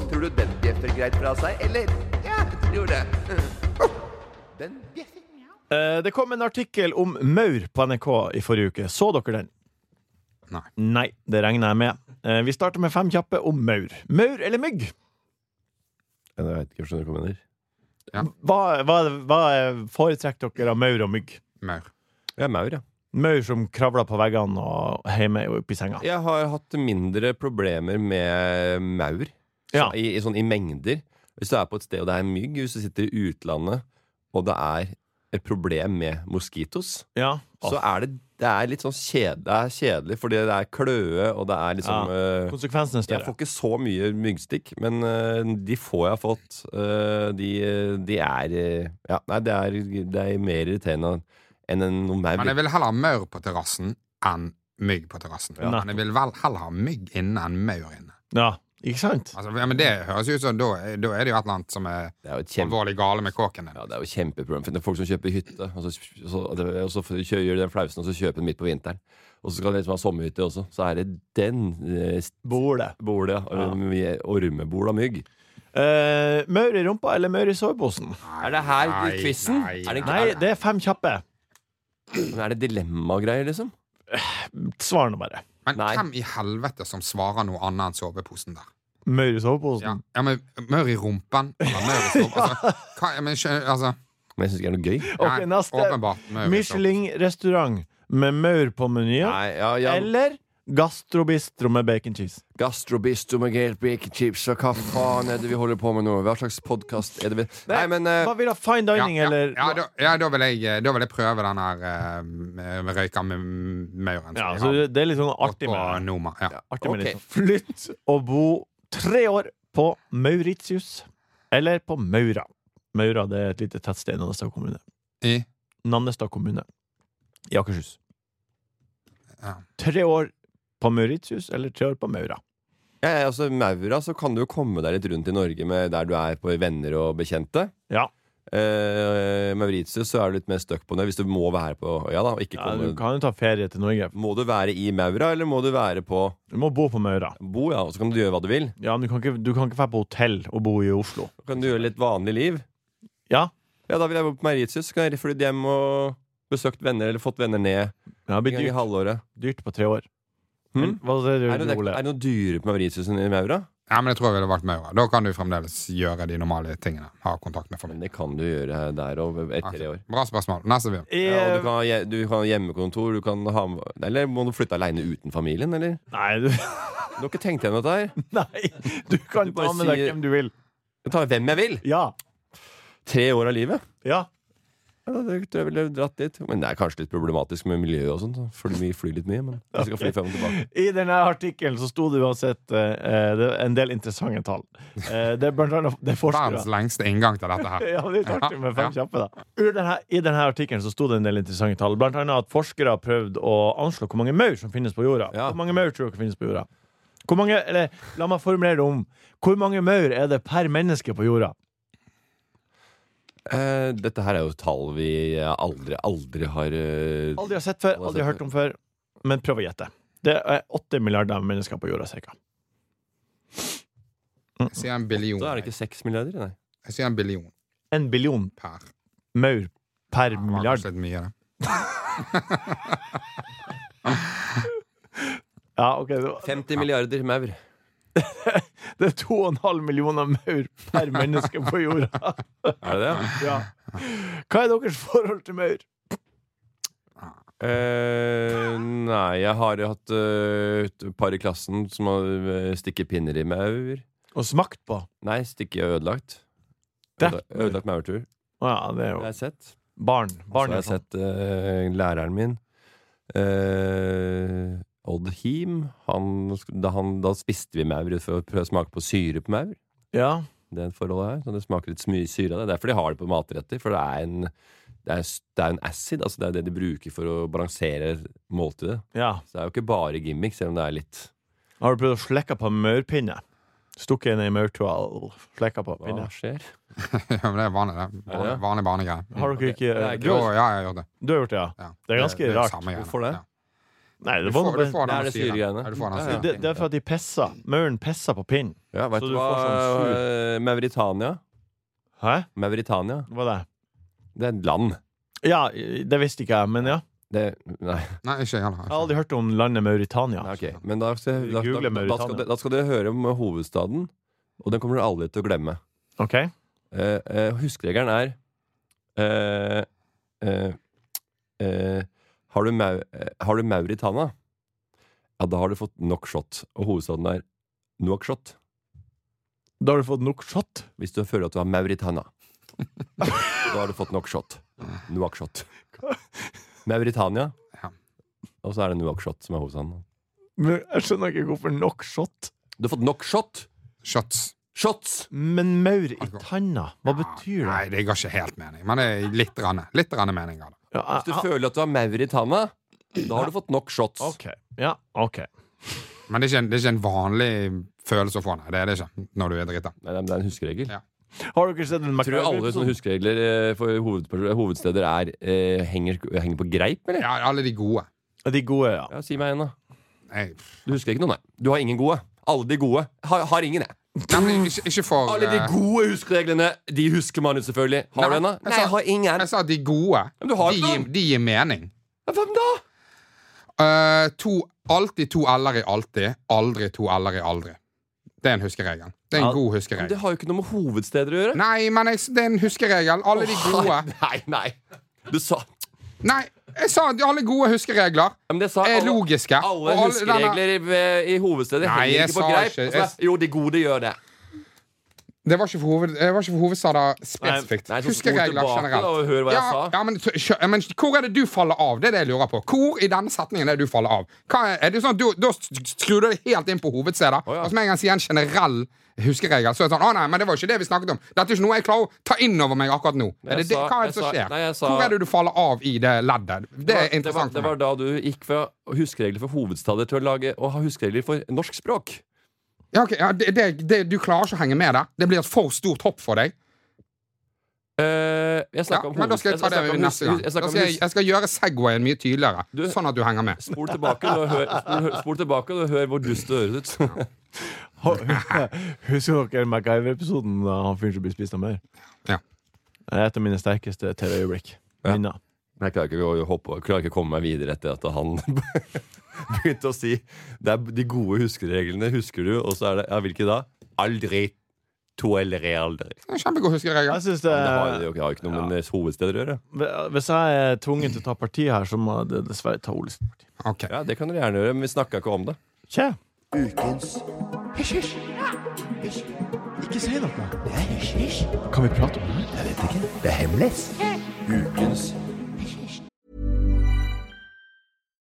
Tror du den bjeffer greit fra seg, eller? Ja, jeg tror det. Den bjeffer. Eh, det kom en artikkel om maur på NRK i forrige uke. Så dere den? Nei. Nei, det regner jeg med. Eh, vi starter med fem kjappe om maur. Maur eller mygg? Jeg vet ikke, skjønner du hva jeg mener. Hva, hva, hva foretrekker dere av maur og mygg? Maur. Ja, maur, ja. Maur som kravler på veggene og hjemme og oppi senga. Jeg har hatt mindre problemer med maur Ja. så, i, i, sånn, i mengder. Hvis du er på et sted og det er mygg, hvis du sitter i utlandet og det er et problem med moskitos, Ja. så er det, det er litt sånn kjede, det er kjedelig, fordi det er kløe, og det er liksom ja. Konsekvensen er Jeg får ikke så mye myggstikk, men eh, de få jeg har fått, eh, de, de er eh, Ja, nei, det er, det er mer irriterende enn en noe maur. Men jeg vil heller ha maur på terrassen enn mygg på terrassen. Ja. Men jeg vil vel heller ha mygg inne enn maur inne. Ja, ikke sant? Altså, ja, men det høres ut som da, da er det jo et eller annet som er er kjempe, alvorlig gale med kåken din. ja, det er jo kjempeproblem. For det er folk som kjøper hytte, og så, så, og så kjører de den flausen, og så kjøper de midt på vinteren. Og så skal de liksom ha sommerhytte også. Så er det den eh, Bordet. bordet, ja. Ja. Ormebol av mygg. Uh, maur i rumpa eller maur i soveposen? Er det her Nei, quizen? nei, nei. det, Nei, det er fem kjappe. er, er det dilemmagreier, liksom? Svar nå bare. Men Nei. hvem i helvete som svarer noe annet enn soveposen der? Maur i soveposen? ja men mør i rumpen? Eller maur i soveposen? Altså, hva, ja, men, altså Men jeg syns ikke det er noe gøy. Ok, nei, neste. Åpenbart maur i soveposen. Michelin-restaurant med maur på menyen? Nei, ja, ja. Eller gastrobistro med bacon cheese? Gastrobistro med gale bacon chips, og hva faen er det vi holder på med nå? Hva slags podkast er det vi Nei, men eh, Hva vil du ha? Fine dining ja, eller ja, da, ja, da, vil jeg, da vil jeg prøve den her eh, røyka med mauren. Ja, så det er litt sånn artig med, Noma. Ja. artig med Ok. sånn Flytt og bo tre år på Mauritius eller på Maura. Maura det er et lite tettsted i Nannestad kommune. I, Nannestad kommune i Akershus. ja. Tre år på Mauritius eller tre år på Maura. ja, altså, Maura, så kan du jo komme deg litt rundt i Norge med der du er på venner og bekjente. Ja. Eh, Mauritius, så er du litt mer stuck på det hvis du må være på øya. da ikke Ja, komme du kan jo ta ferie til Norge. Må du være i Maura, eller må du være på Du må bo på Maura. Bo, ja, og så kan du gjøre hva du vil? Ja, men du kan ikke, du kan ikke være på hotell og bo i Oslo. Kan du gjøre litt vanlig liv? Ja, Ja, da vil jeg bo på Mauritius. Så kan jeg flytte hjem og besøkt venner, eller fått venner ned det en blir dyrt, halvåret. dyrt på tre år. Hmm? Men, er det, Er det, er det noe dyrere på Mauritius enn i Maura? Ja, men jeg tror jeg ville valgt Maura. Da kan du fremdeles gjøre de normale tingene. Ha kontakt med Men familien. det kan du gjøre der og etter tre år. Bra spørsmål. Neste film. Ja, og du, kan ha, du kan ha hjemmekontor, du kan ha Eller må du flytte aleine uten familien, eller? Nei, du, Du har ikke tenkt gjennom dette her? nei, du kan Du ta med deg sier- hvem du vil. Jeg tar hvem jeg vil! Ja. Tre år av livet. ja. Ja, det tror jeg ville dratt dit. Men det er kanskje litt problematisk med miljøet og sånn. Vi flyr litt mye, men vi skal fly frem og tilbake. I denne artikkelen så sto det uansett eh, det en del interessante tall. Eh, det er blant annet det er forskere. Verdens lengste inngang til dette her. Ja, det er litt artig med fem Ja. kjappe, da. I denne, I denne artikkelen så sto det en del interessante tall. Blant annet at forskere har prøvd å anslå hvor mange maur som finnes på jorda. Ja. Hvor mange maur tror dere finnes på jorda? Hvor mange, eller la meg formulere det om. Hvor mange maur er det per menneske på jorda? Eh, dette her er jo tall vi aldri, aldri har uh, Aldri har sett før, Aldri har hørt om før. Men prøv å gjette. Det er åtte milliarder mennesker på jorda, cirka. Jeg sier en billion. Da er det ikke seks milliarder? Nei. Jeg sier en billion En billion per. maur per ja, milliard. mye. Ja, ok. Det, 50 milliarder maur. det er to og en halv millioner maur per menneske på jorda. Er det det? Ja. Hva er deres forhold til maur? Eh, nei, jeg har jo hatt eh, et par i klassen som har eh, stikket pinner i maur. Og smakt på? Nei, stikke ødelagt. Drept Ødelagt, ødelagt maurtur. Å ja, det er Det jo har jeg sett. barn. Så Barn har er jeg sett eh, læreren min. Eh, Odd Him. Han, da, han, da spiste vi maur for å prøve å smake på syre på maur. Ja. Det forholdet her, så det smaker litt mye syre av det. Derfor de har det på matretter. For det er en, det er, det er en acid. Altså det er det de bruker for å balansere måltidet. ja. Så det er jo ikke bare gimmick, selv om det er litt Har du prøvd å slekke på maurpinne? Stukket inn i maurtua flekka på pinne. Hva skjer? Ja, men det er vanlig, det. Er? Vanlig barnegreie. Har dere ikke Det er du, ja, jeg har gjort det. du har gjort det, ja? Ja. Det er ganske rart. samme greiene. Hvorfor det? Ja. Nei, det, var får, noe, du får Det er det syregreiene. Ja. det, det er for at de pisser. Mauren pisser på pinnen. Ja, vet Så du du hva sånn eh, Mauritania? Hæ? Mauritania. Hva er det? Det er et land. Ja, det visste ikke jeg, men ja. Det, nei, Nei, ikke jeg. Jeg har aldri hørt om landet Mauritania. nei, okay. Men da, da, da, da, skal, da skal dere høre om hovedstaden, og den kommer dere aldri til å glemme. Ok? Eh, eh, huskeregelen er eh, eh, eh, har, du Mau, eh, har du Mauritana? ja, da har du fått nok shot. Og hovedstaden er Nouakchott. Da har du fått nok shot? Hvis du føler at du har Mauritana. da har du fått nok shot. Nouakchott. Mauritania, Ja. og så er det Nouakchott som er hovedstaden. Men jeg skjønner ikke hvorfor nok shot. Du har fått nok shot! Shots. Shots! Men maur i tanna, hva betyr det? Nei, det ga ikke helt mening. Men det er litt rande. litt rande mening av det. Ja, Hvis du jeg- føler at du har Mauritania, da har du fått nok shots. OK. Ja, OK. Men det er ikke en, det er ikke en vanlig følelse å få, nei. Det er det ikke når du er drita. Nei, det er en huskeregel. Ja. Har dere sett en Tror alle sånne huskeregler eh, for hoved, hovedsteder er, eh, henger, henger på greip, eller? Ja, alle de gode. De gode, ja. Ja, Si meg en, da. Nei, Du husker ikke noe, nei? Du har ingen gode. Alle de gode. Har, har ingen, jeg. Nei, ikke, ikke for Alle de eh, gode huskereglene, de husker man jo selvfølgelig. Har du en, da? jeg Nei, jeg har ingen. Jeg sa de gode, Men du har de, ikke gir- noen. de gir mening. Hvem da? Eh, to, alltid to l-er i alltid, aldri to l-er i aldri. Det er en huskeregel. Det er en Ja, god Men huskeregel. det har jo ikke noe med hovedsteder å gjøre. Nei, men jeg, det er en huskeregel. Alle de gode Nei, nei. Du sa Nei, jeg sa at alle gode huskeregler Ja, er alle- logiske. Alle huskeregler i, ved- i hovedstedet henger ikke på greip. ikke- Jo, de gode gjør det. Det var ikke for, hoved, det var ikke for hovedstader spesifikt. Nei, nei, Huskeregler generelt. og hør hva jeg sa. Ja, men, kjø- men hvor er det du faller av? Det er det jeg lurer på. Hvor i denne setningen er det du faller av? Er, er det sånn at du, Da skrur du deg helt inn på hovedsteder. oh, ja. Og så med en gang sier en generell huskeregel, så er det sånn Å nei, men det var ikke det vi snakket om. Dette er ikke noe jeg klarer å ta inn over meg akkurat nå. Er det det, hva er det som skjer? nei, sa- Hvor er det du faller av i det leddet? Det er det var, interessant det var da du gikk fra huskeregler for hovedstader til å lage å ha huskeregler for norsk språk. Ja, ok, ja, det, det, det, du klarer ikke å henge med der. Det blir et for stort hopp for deg. Eh, Jeg Ja, om men da skal jeg ta det snakket neste gang. Jeg Da skal jeg, jeg skal gjøre Segwayen mye tydeligere, Du- sånn at du henger med. Spol tilbake og hør, spol, spol tilbake og hør hvor dust det høres ut. Husker dere MacGyver-episoden da han fyren som blir spist av maur? Ja. Det er et av mine sterkeste TV-øyeblikk. Ja. Jeg klarer ikke å hoppe, klarer ikke å komme meg videre etter at han begynte å si Det er de gode huskereglene, husker du? Og så er det Ja, hvilke da? Aldri. To eller aldri. Kjempegod huskeregel. Jeg synes det, Men det har, det har ikke noe med hovedsteder å gjøre. Hvis jeg er tvunget til å ta parti her, så må jeg dessverre ta Ole sitt parti. Ok. Ja, Det kan dere gjerne gjøre, men vi snakka ikke om det. Kje. Ukens Hysj, hysj. Hysj. Ikke si noe. Det er hysj, hysj. Kan vi prate om det? Jeg vet ikke. Det er hemmelig. Ukens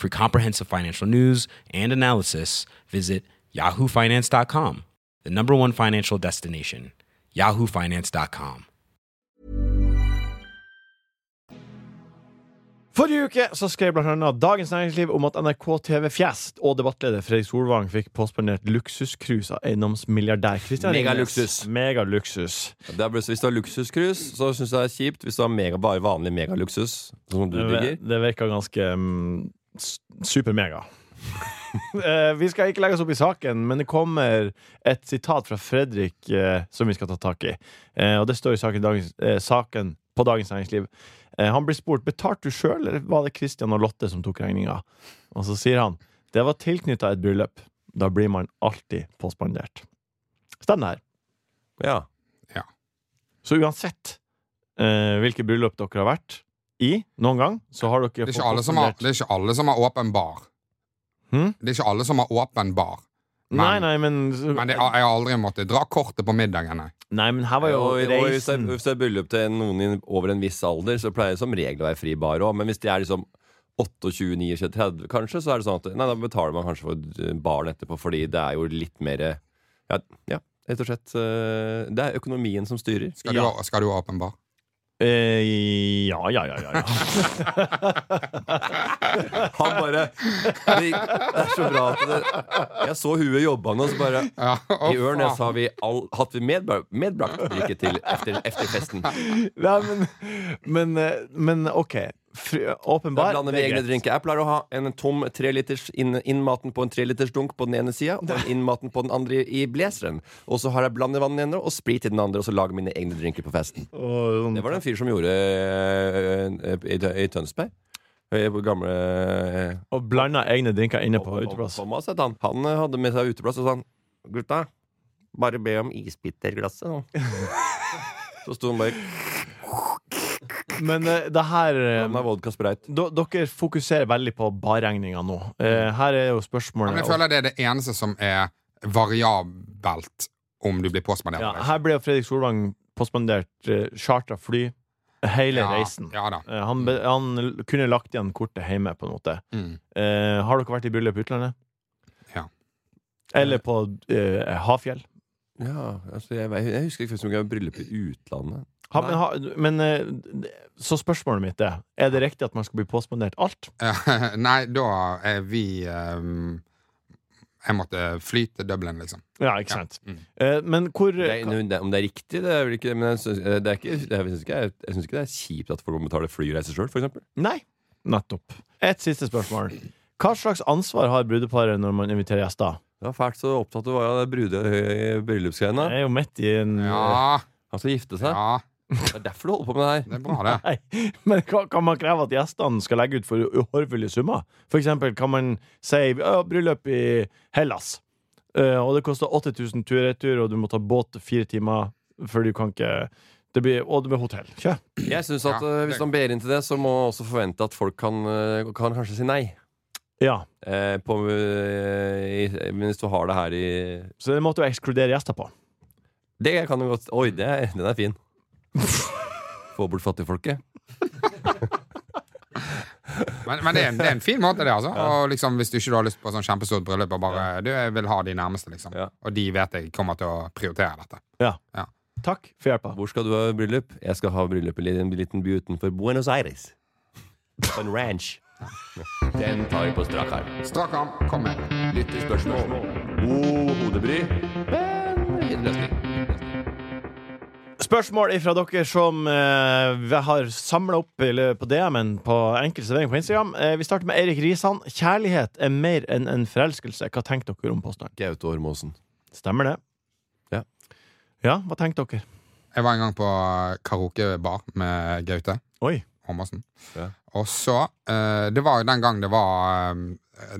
For comprehensive financial news and analysis, visit yahoofinance.com, the number one financial destination, yahoofinance.com. Forrige uke så skrev annet Dagens Næringsliv om at NRK TV Fjest og debattleder Fredrik Solvang fikk påspandert luksuscruise av eiendomsmilliardær Christian Ringnes. Megaluksus. Megaluksus. Det hvis du har luksuscruise, så syns jeg det er kjipt. Hvis du har mega, bare vanlig megaluksus, som du digger det virker ganske s- supermega. Eh, vi skal ikke legge oss opp i saken, men det kommer et sitat fra Fredrik eh, som vi skal ta tak i. Eh, og det står i saken, dagens, eh, saken på Dagens Næringsliv. Eh, han blir spurt betalte du sjøl, eller var det Christian og Lotte som tok regninga. Og så sier han det var tilknytta et bryllup. Da blir man alltid påspandert. Stemmer det her. Ja. Så uansett eh, hvilke bryllup dere har vært i noen gang, så har dere Det er ikke alle som har, det er ikke alle som har åpen bar. Hm? Det er ikke alle som har åpen bar. Men, Nei, nei, men, men det, jeg har aldri måttet dra kortet på middagen. nei. Nei, men her var jo Og, og hvis, det hvis det er bryllup til noen over en viss alder, så pleier det som regel å være fri bar òg. Men hvis de er liksom 28, 29, 30 kanskje, så er det sånn at Nei, da betaler man kanskje for baren etterpå, fordi det er jo litt mer Ja, ja rett og slett. eh, Det er økonomien som styrer. Skal, du, ha- skal du ha åpen bar? Eh, Ja, ja, ja. ja, ja. Han bare Det, det er så bra at det Jeg så huet jobba nå, så bare Ja, I Ørnes har vi all, hatt vi medbrakt, medbrakt drikke til efter, efter festen. Nei, men, men, eh, men OK. Åpenbar. blander vi egne drinker. Jeg pleier å ha en tom treliters inn, innmaten på en trelitersdunk på den ene sida, og en innmaten på den andre i blazeren. Og så har jeg blandevann i den ene og sprit i den andre, og så lager mine egne drinker på festen. Og sånn- Det var det en fyr som gjorde eh, i, i Tønsberg. Eh, gamle eh, Og blanda egne drinker inne på uteplass. Han. Han hadde med seg uteplass og sa han, Gutta, bare be om isbitterglasset nå. Så sto han bare Men eh, det her eh, vodka do- Dere fokuserer veldig på barregninga nå. Eh, her er jo Men spørsmålet jeg føler det er det eneste som er variabelt om du blir påspandert. ja, eller ikke. Her ble jo Fredrik Solvang påspandert uh, charta fly hele Ja, reisen. Ja da. Eh, han, be- han l- kunne lagt igjen kortet hjemme, på en måte. Mm. Eh, har dere vært i bryllup i utlandet? Ja. Eller på eh, Hafjell? Ja, altså jeg, jeg husker ikke om jeg var i bryllup i utlandet. Ha, men ha, men eh, så spørsmålet mitt er Er det riktig at man skal bli påspandert alt? Nei, da er vi um Jeg måtte fly til Dublin, liksom. Ja, ikke sant. Mm. Eh, men hvor Det er, det, om det er riktig, det er vel ikke Men jeg syns, det ikke, det jeg syns ikke, det er kjipt at folk må betale flyreiser sjøl, f.eks. Nei, nettopp. Et siste spørsmål. Hva slags ansvar har brudeparet når man inviterer gjester? Det var fælt så opptatt du var av det brude- bryllupsgreiene. Jeg er jo midt i en Ja, Han skal gifte seg. ja. Det er derfor du holder på med det her. Det er bra, det. Nei, men kan, kan man kreve at gjestene skal legge ut for uhorvelige summer? For eksempel kan man si bryllup i Hellas, eh, og det koster 8000 tur-retur, og du må ta båt fire timer, før du kan ikke det blir, Og det blir hotell. Kjør. Jeg synes at Ja, eh, Hvis man ber inn til det, så må man også forvente at folk kan, eh, kan kanskje si nei. Ja. Eh, på, i, hvis du har det her i Så det måtte du ekskludere gjester på. Det kan du godt Oi, det den er fin. Få bort fattigfolket. Men, men det, er en, det er en fin måte, det. altså Og liksom, Hvis du ikke har lyst på sånn kjempestort bryllup, og bare du vil ha de nærmeste, liksom. Ja. Og de vet jeg kommer til å prioritere dette. Ja. Ja. Takk for hjelpa. Hvor skal du ha bryllup? Jeg skal ha bryllup i en liten by utenfor Buenos Aires. På en ranch. Den tar vi på strak arm. Strak arm, kom med. Lyttespørsmål. God hodebry, men fin løsning. Spørsmål fra dere som eh, vi har samla opp på DM-en på enkel servering på Instagram. Eh, vi starter med Eirik Risan. Kjærlighet er mer enn en forelskelse. Hva tenker dere om påstanden? Gaute Ormåsen. Stemmer det? Ja. Ja, hva tenker dere? Jeg var en gang på karaokebar med Gaute Oi. Håmassen. Ja. Og så eh, Det var jo den gang det var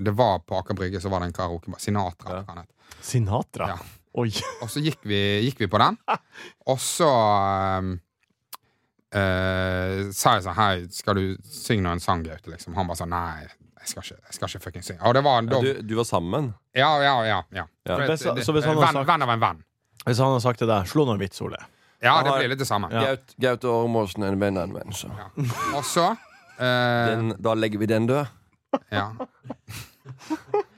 Det var på Aker Brygge, så var det en karaokebar. Sinatra. Ja. Sinatra. Ja. Oi. Og så gikk vi, gikk vi på den. Og så um, eh, sa jeg sånn Hei, skal du synge noen sang, Gaute? Liksom. Han bare sånn Nei, jeg skal ikke, jeg skal ikke fucking synge. Og det var Ja, da du, du var sammen? Ja, ja, ja. ja. Ja. Det- så- det- så hvis han venn, sagt- venn av en venn. Hvis han har sagt til deg 'slå noen vits, Ole'. Ja, det blir litt det samme. Ja. Gaute Gaute Ormåsen er en venn av en venn, så Ja. Og så uh, den, Da legger vi den død. Ja.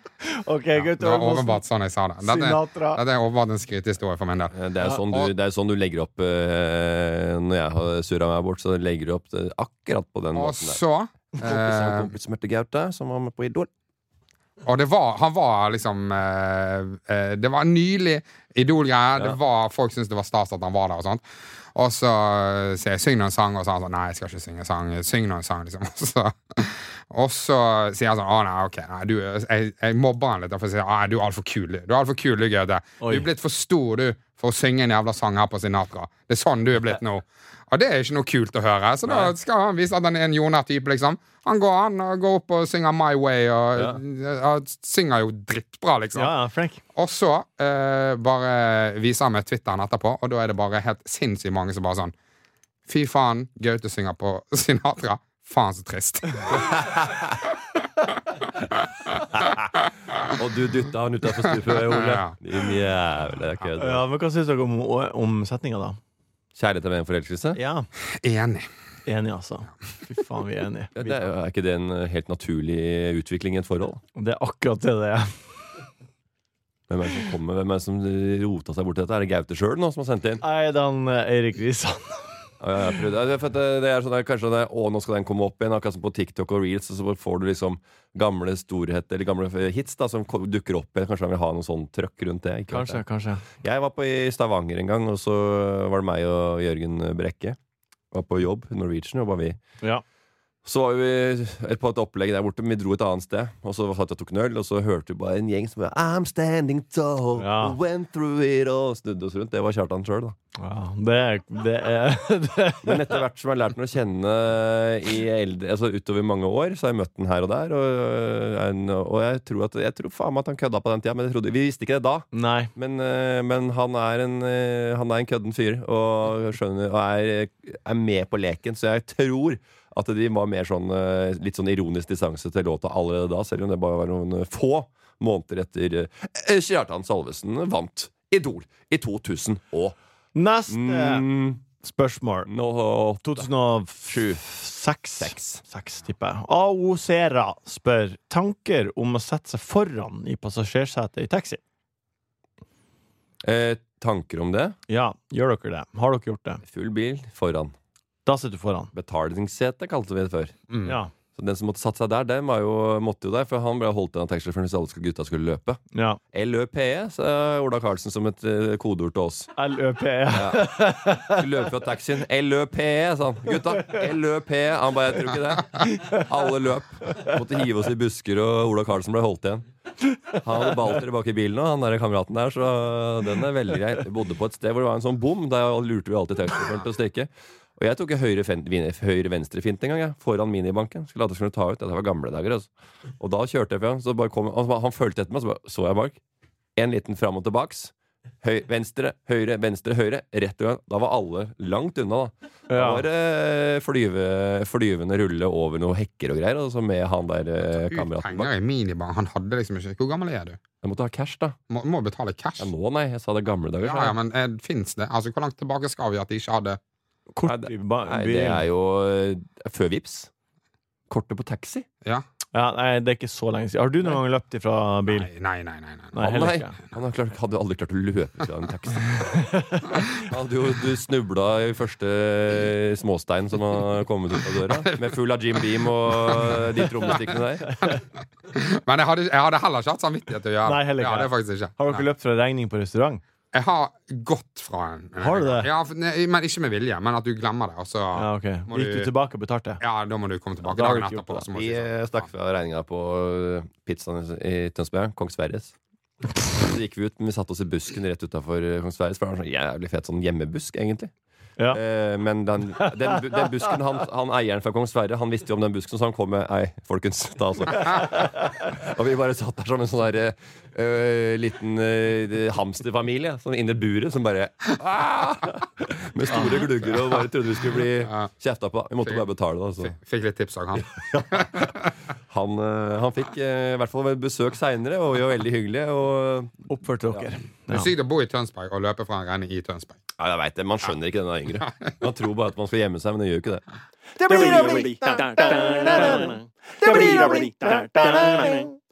OK, ja. gutter. Det var åpenbart sånn jeg sa det. Dette, Sinatra. dette er åpenbart en skrytehistorie for min del. Eh, Det er, sånn du, og- det er sånn du legger opp uh, Når jeg har surra meg bort, så legger du opp det akkurat på den Og måten der. så Kompis av eh, kompis som Gaute, som var med på Idol. Og det var, han var liksom eh, eh, Det var nylig Idol-greier. Det var, Folk syntes det var stas at han var der. Og sånt Og så eh, sier jeg 'syng noen sang', og så er han sånn 'nei, jeg skal ikke synge sang'. Syng noen sang, liksom. Og så, og så sier han sånn 'å nei, ok, nei, du, jeg, jeg mobber han litt', for jeg sier du er altfor kul', du. Du er altfor kul, du, Gaute. Du er blitt for stor, du, for å synge en jævla sang her på Sinatra. Det er sånn du er blitt nå. Og det er ikke noe kult å høre. Så da skal han vise at han er en Jonar-type, liksom. Han går an og går opp og synger My Way, og ja. synger jo drittbra, liksom. Ja, ja, Frank. Og så eh, bare viser han meg Twitteren etterpå, og da er det bare helt sinnssykt mange som bare sånn Fy faen, Gaute synger på Sinatra. Faen, så trist. Og du dytta han utafor stupet, Ole. Ja. Din jævla kødd. Ja, men Hva syns dere om, om setninga, da? Kjærlighet er med en forelskelse? Ja, Enig. Enig, altså. Fy faen, vi er enige. Ja, det er, er ikke det en eh, helt naturlig utvikling i et forhold? Det er akkurat det det er. Hvem er det som kommer, hvem er det som rota seg bort til dette? Er det Gaute sjøl som har sendt inn? Nei, det er han Eirik Risan. Det, er sånn kanskje det, Å, nå skal den komme opp igjen, akkurat som på TikTok og Reels. Og så får du liksom gamle storheter Eller gamle hits da som dukker opp igjen. Kanskje han vil ha noe sånn trøkk rundt det. Kanskje, det. kanskje. Jeg var på i Stavanger en gang, og så var det meg og Jørgen Brekke. Var på jobb, Norwegian, jobba vi. Ja. Så var vi på et opplegg der borte, men vi dro et annet sted. Og så satt jeg og tok en øl, og så hørte vi bare en gjeng som var, I'm standing tall, Ja. went through it all Snudde oss rundt. Det var Kjartan sjøl, da. Ja det, det er det. Men etter hvert som jeg har lært den å kjenne i eldre, altså utover mange år, så har jeg møtt den her og der. Og, og jeg tror at Jeg tror faen meg at han kødda på den tida, men trodde, vi visste ikke det da. Men, eh, men han, er en, eh, han er en kødden fyr og, skjønner, og er, er med på leken, så jeg tror at de var mer sånn eh, litt sånn ironisk distanse til låta allerede da, selv om det bare var noen eh, få måneder etter eh, Kjartan Salvesen vant Idol i 2000 og Neste mm, spørsmål. nå, 2007. Seks. Seks, tipper jeg. AO Sera spør tanker om å sette seg foran i passasjersetet i taxi. eh, Tanker om det? Ja, gjør dere det? Har dere gjort det? Full bil foran. Da sitter du foran. Betalingssete kalte vi det før. Ja. Så den som måtte satt seg der, den var jo, måtte jo der, for han ble holdt igjen av taxisjåføren hvis alle gutta skulle løpe. ja. LØPE, sa Ola Karlsen som et eh, kodeord til oss. LØP. Skulle løpe fra taxien. LØPE, sa han. Gutta, LØPE. Han bare, jeg tror ikke det. Alle løp. Måtte hive oss i busker, og Ola Karlsen ble holdt igjen. Han hadde balter bak i bilen, og han der kameraten der, så den er veldig grei. Jeg bodde på et sted hvor det var en sånn bom. Der lurte vi alltid taxisjåføren til å stikke. Og jeg tok høyre-venstre-fint en gang, jeg, foran minibanken. Skulle at jeg skulle ta ut. Dette var gamle dager, altså. Og da kjørte jeg foran. så bare kom, han, han fulgte etter meg, så bare så jeg bak. En liten fram og tilbaks. Høy, venstre, høyre, venstre, høyre. Rett og Da var alle langt unna, da. Da Ja. var det flyve, flyvende rulle over noen hekker og greier, altså med han der eh, kameraten bak. penger i minibank. Han hadde liksom ikke Hvor gammel er du? Jeg måtte ha cash, da. Må, må betale cash. Ja, nå, nei. Jeg sa det gamle dager. Ja, ja, men eh, fins det? Altså, Hvor langt tilbake skal vi at de ikke hadde Kort Nei, Nei, det er jo eh, før vips. Kortet på taxi. Ja? Ja, nei, det er ikke så lenge siden. Har du noen gang løpt ifra bil? Nei, nei, nei. nei, nei. Nei, heller nei, ikke. han har klart, hadde aldri klart å løpe fra en taxi. Han hadde jo du snubla i første småstein som har kommet ut av døra, med full av Jim Beam og de trommestikkene der. Men jeg hadde, jeg hadde heller ikke hatt samvittighet til å gjøre Nei, heller ikke. Ja, det er faktisk ikke. Har dere Nei. løpt fra regning på restaurant? Jeg har gått fra en Har du det? Ja, for- nei, men ikke med vilje. Men at du glemmer det. Og så Ja, okay. må Gikk du tilbake og betalte? Ja, da må du komme tilbake ja, dagen etterpå. Vi si sånn. eh, stakk fra regninga på eh, pizzaen i Tønsberg. Kong Sverres. Så gikk vi ut, men vi satte oss i busken rett utafor Kong Sverres. For det var en sånn jævlig fet sånn hjemmebusk, egentlig. Ja. Eh, men den, den, den busken, han, han eieren fra Kong Sverre Han visste jo om den busken, så han kom med Ei, folkens, ta altså. Og vi bare satt der som en sånn der eh, liten uh, hamsterfamilie sånn inni buret som bare ah! Med store glugger og bare trodde vi skulle bli Ja. kjefta på. Vi måtte bare betale da. Så. Fikk litt tips av han. Han, uh, han fikk i hvert fall besøk seinere, og vi var veldig hyggelige. Og Oppførte dere? Det er sykt å bo i Tønsberg og løpe fra en renne i Tønsberg. ja, jeg vet det, Man skjønner ikke den er yngre. Man tror bare at man skal gjemme seg, men det gjør ikke det. Det blir å bli Det blir å bli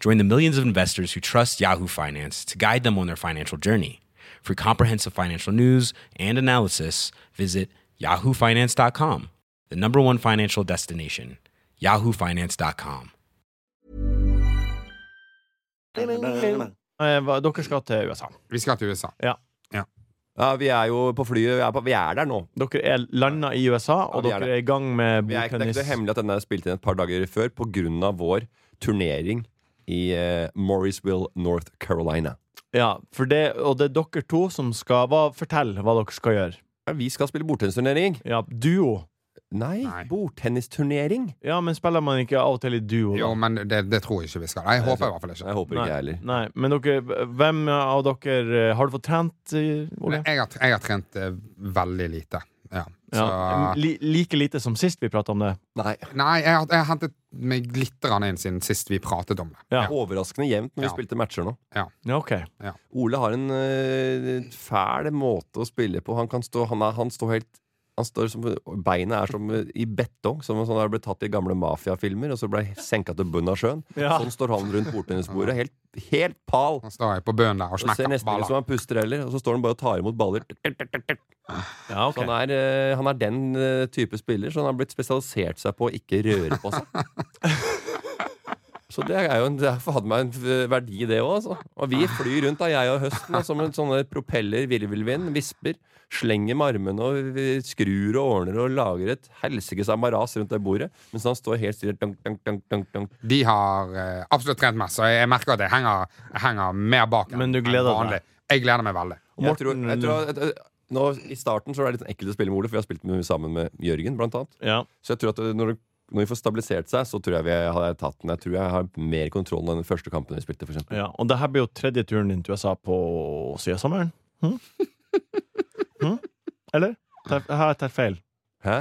Join the millions of investors who trust Yahoo Finance to guide them on their financial journey. For comprehensive financial news and analysis, visit yahoofinance.com, the number one financial destination, yahoofinance.com. Eh, Dere skal til USA. Vi skal til USA. Ja. Ja, Vi er jo på flyet. Vi er, på, vi er der nå. Dere er landa i USA, og Ja, er dere er i gang med er, det er ikke så hemmelig at denne er spilt inn et par dager før pga. vår turnering i eh, Morrisville, North Carolina. Ja, for det, og det er dere to som skal hva, Fortell hva dere skal gjøre. Ja, vi skal spille bordtennisturnering. Ja, duo. Nei, Nei. bordtennisturnering. Ja, men spiller man ikke av og til i duo? da? Jo, men det, det tror jeg ikke vi skal. Nei, Jeg håper i hvert fall ikke. Jeg håper ikke jeg heller. Nei, men dere, hvem av dere eh, Har du fått trent, eh, Ole? Jeg har, jeg har trent eh, veldig lite. Ja. Så, Ja, li, like lite som sist vi prata om det. Nei. nei, jeg har, jeg hentet meg litt inn siden sist vi pratet om det. Ja. Overraskende jevnt når vi spilte matcher nå. Ja, ok. Ole har en uh, fæl måte å spille på. Han kan stå Han, er, han står helt han står som, Beinet er som i betong, som han har ble tatt i gamle mafiafilmer, og så ble senka til bunnen av sjøen. Ja. Sånn står han rundt bordtennisbordet. Helt, helt pal. Han står jeg på bøen der og Og ser nesten ut som han puster heller, og så står han bare og tar imot baller. Ja, okay. Så han er, øh, han er den øh, type spiller, så han har blitt spesialisert seg på å ikke røre på seg. Så det er jo en, derfor hadde meg en øh, verdi, det òg. Altså. Og vi flyr rundt, da, jeg og høsten, da, som en sånne propeller, virvelvind, visper. Slenger med armene og vi skrur og ordner og lager et helsikes amaras rundt det bordet. Mens han står helt stille. Dunk, dunk, dunk, dunk, dunk. De har uh, absolutt trent mest, så jeg merker at jeg henger, jeg henger mer bak enn Men du gleder deg? vanlig. Jeg gleder meg veldig. Jeg tror, jeg tror at, at, nå, I starten så var det litt ekkelt å spille med Ole, for vi har spilt med, sammen med Jørgen, blant annet. Ja. Så jeg tror at når, det- når vi får stabilisert seg, så tror jeg vi har tatt den. Jeg tror jeg har mer kontroll enn den første kampen vi spilte, for eksempel. ja. Og det her blir jo tredje turen din til USA på siden sommeren. Hm? Hm? Eller? Tar- Har jeg tatt feil? Hæ?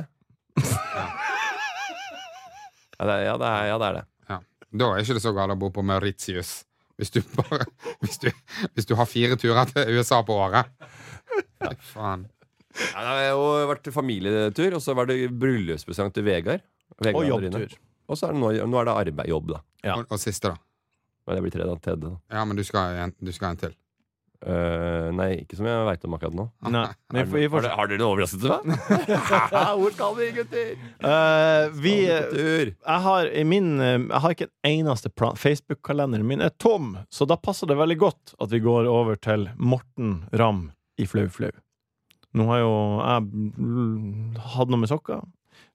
Ja, det er, ja, det er, ja, det er det. Ja. Da er ikke det så galt å bo på Mauritius. Hvis du, bare, hvis, du, hvis du har fire turer til USA på året. Fy faen. Ja, det har jo vært familietur, og så var det bryllupspresang til Vegard. Vegard Og jobbtur. Og så er det nå, nå er det arbeid, jobb, da. Ja. Og, og siste, da. Men det blir tredje. Tredje, da. Ja, men du skal en, du skal en til. Eh, nei, ikke som jeg veit om akkurat nå. Nei. Men Har, vi, vi får dere- har dere en overraskelse til meg? Hvor skal vi, gutter? Eh, vi Skal vi på tur? Jeg har i min eh, Jeg har ikke en eneste plan. Facebook-kalenderen min er tom, så da passer det veldig godt at vi går over til Morten Ramm i Flau Flau. Nå har jo jeg mm, hatt noe med sokker.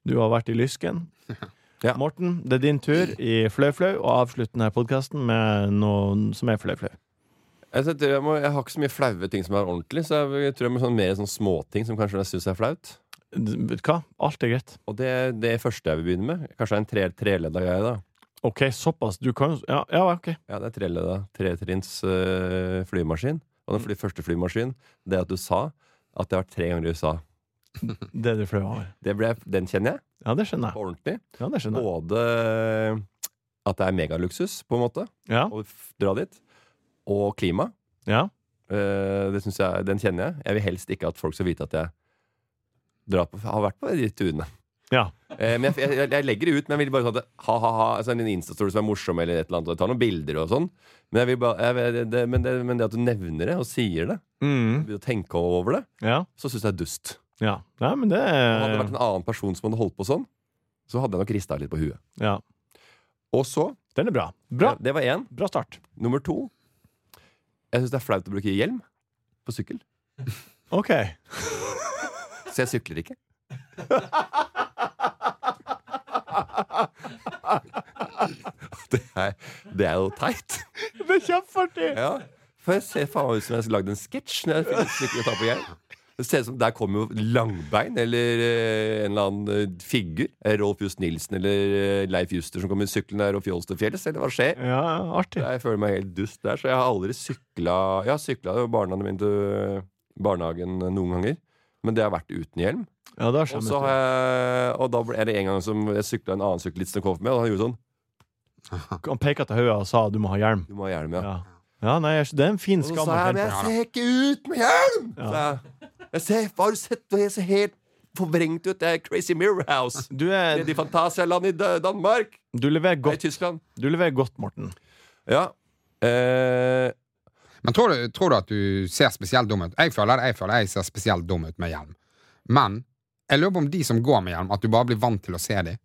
Du har vært i lysken. Ja. Morten, det er din tur i Flau å avslutte denne podkasten med noe som er Flau. Jeg, jeg, må, jeg har ikke så mye flaue ting som er ordentlig, så jeg tror jeg må sånn mer sånn småting som kanskje jeg syns er flaut. Hva? Alt er greit. Og det, det første jeg vil begynne med, kanskje en tre, treledda greie, da. OK, såpass. Du kan jo Ja, ja OK. Ja, det er treledda. Tretrinns øh, flymaskin. Og den fly, første flymaskin, det at du sa at jeg har vært tre ganger i USA. Det du fløy over. Det ble, den kjenner jeg. Ja, det skjønner jeg. På ordentlig. Ja, det skjønner jeg. Både at det er megaluksus, på en måte, Ja. å dra dit, og klima. ja. Eh, det synes jeg, Den kjenner jeg. Jeg vil helst ikke at folk skal vite at jeg drar på, har vært på de turene. Ja. Eh, men jeg, jeg, jeg legger det ut, men jeg vil bare sånn at ha-ha-ha. Altså en Insta-story som er morsom, eller et eller annet. Og jeg tar noen bilder og sånn. Men, bare, jeg, det, det, men, det, men det at du nevner det, og sier det, Mm. og tenker over det, Ja. så syns jeg det er dust. Ja. Nei, men det Hadde det vært en annen person som hadde holdt på sånn, så hadde jeg nok rista litt på huet. Ja. Og så Den er bra. Bra. Det var én. Bra start. Nummer to. Jeg syns det er flaut å bruke hjelm på sykkel. OK. Så jeg sykler ikke. Det er, det er jo teit. Det er kjempeartig! Ja, For jeg ser faen ut som jeg skulle lagd en sketsj når jeg sykler og ta på hjelm. Det ser ut som Der kommer jo Langbein eller eh, en eller annen eh, figur. Eh, Rolf Just Nilsen eller eh, Leif Juster som kommer syklende der og fjols til fjells. Eller hva skjer? Ja, artig. Jeg føler meg helt dust der, så jeg har aldri sykla Jeg har sykla barna mine til barnehagen noen ganger, men det har vært uten hjelm. Ja, Og så har jeg. jeg Og da er det en gang som jeg sykla en annen syklist som kom for meg, og han gjorde sånn Han peka til hodet og sa du må ha hjelm. Du må ha hjelm, ja. Ja, ja nei, det er en fin skam. Og så sa jeg men jeg ser ikke ut med hjelm! Ja. Jeg. Ser, har du sett det? Jeg ser helt forvrengt ut. Det er Crazy Mirror House. Du, er, Nede i Fantasialand i Danmark. du, leverer Nei, godt, Tyskland. du leverer godt, Morten. Ja. Eh, Men tror du, tror du at du ser spesielt dum ut? Jeg føler, jeg føler jeg ser spesielt dum ut med hjelm. Men jeg lurer på om de som går med hjelm, at du bare blir vant til å se dem.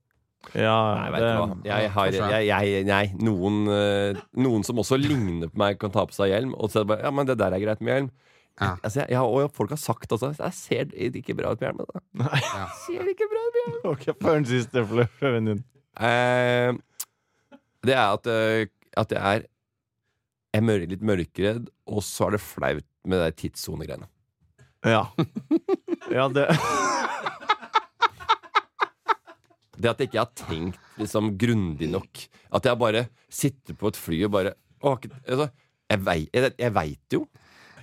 Ja, nei, du. Jeg har, jeg, jeg, nei, noen, eh, noen som også ligner på meg, kan ta på seg hjelm. Og så er det bare Ja, men det der er greit med hjelm. Ja. Altså, jeg, jeg, og folk har sagt altså Jeg ser ikke bra ut på hjelmen. Da. Nei. Ser det ikke bra ut på hjelmen Ok, Før den siste fløven din. Eh, det er at, eh, at jeg er Jeg mør- litt mørkredd, og så er det flaut med de tidssonegreiene. Ja. Ja, det Det at jeg ikke har tenkt liksom grundig nok. At jeg bare sitter på et fly og bare å, altså, Jeg vei- jeg, jeg veit jo.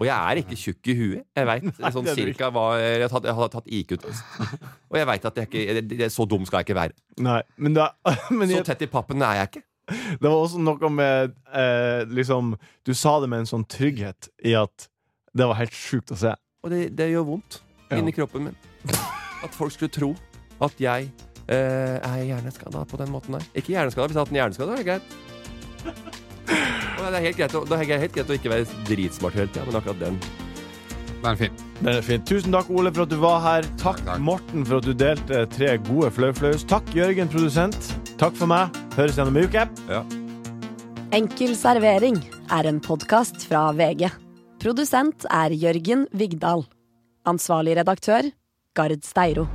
Og jeg er ikke tjukk i huet. Jeg veit sånn cirka hva Jeg hadde tatt, jeg IQ-test. Og jeg veit at jeg ikke det, jeg, Så dum skal jeg ikke være. Nei, men, da, men Så tett i pappen er jeg ikke. det var også noe med eh, Liksom Du sa det med en sånn trygghet i at det var helt sjukt å se. Og det, det gjør vondt Ja. inni kroppen min. At folk skulle tro at jeg eh, er hjerneskada på den måten der. Ikke hjerneskada, hvis jeg hadde hatt en hjerneskade, er det greit. Og det er helt greit, å, det er helt greit å ikke være dritsmart hele tida, men akkurat den Den er fin. Den er fin. Tusen takk, Ole, for at du var her. Takk, Takk. Morten, for at du delte tre gode flauflaus. Takk, Jørgen, produsent. Takk for meg. Høres igjen om uke. Enkel servering er en podkast fra VG. Produsent er Jørgen Vigdal. Ansvarlig redaktør, Gard Steiro.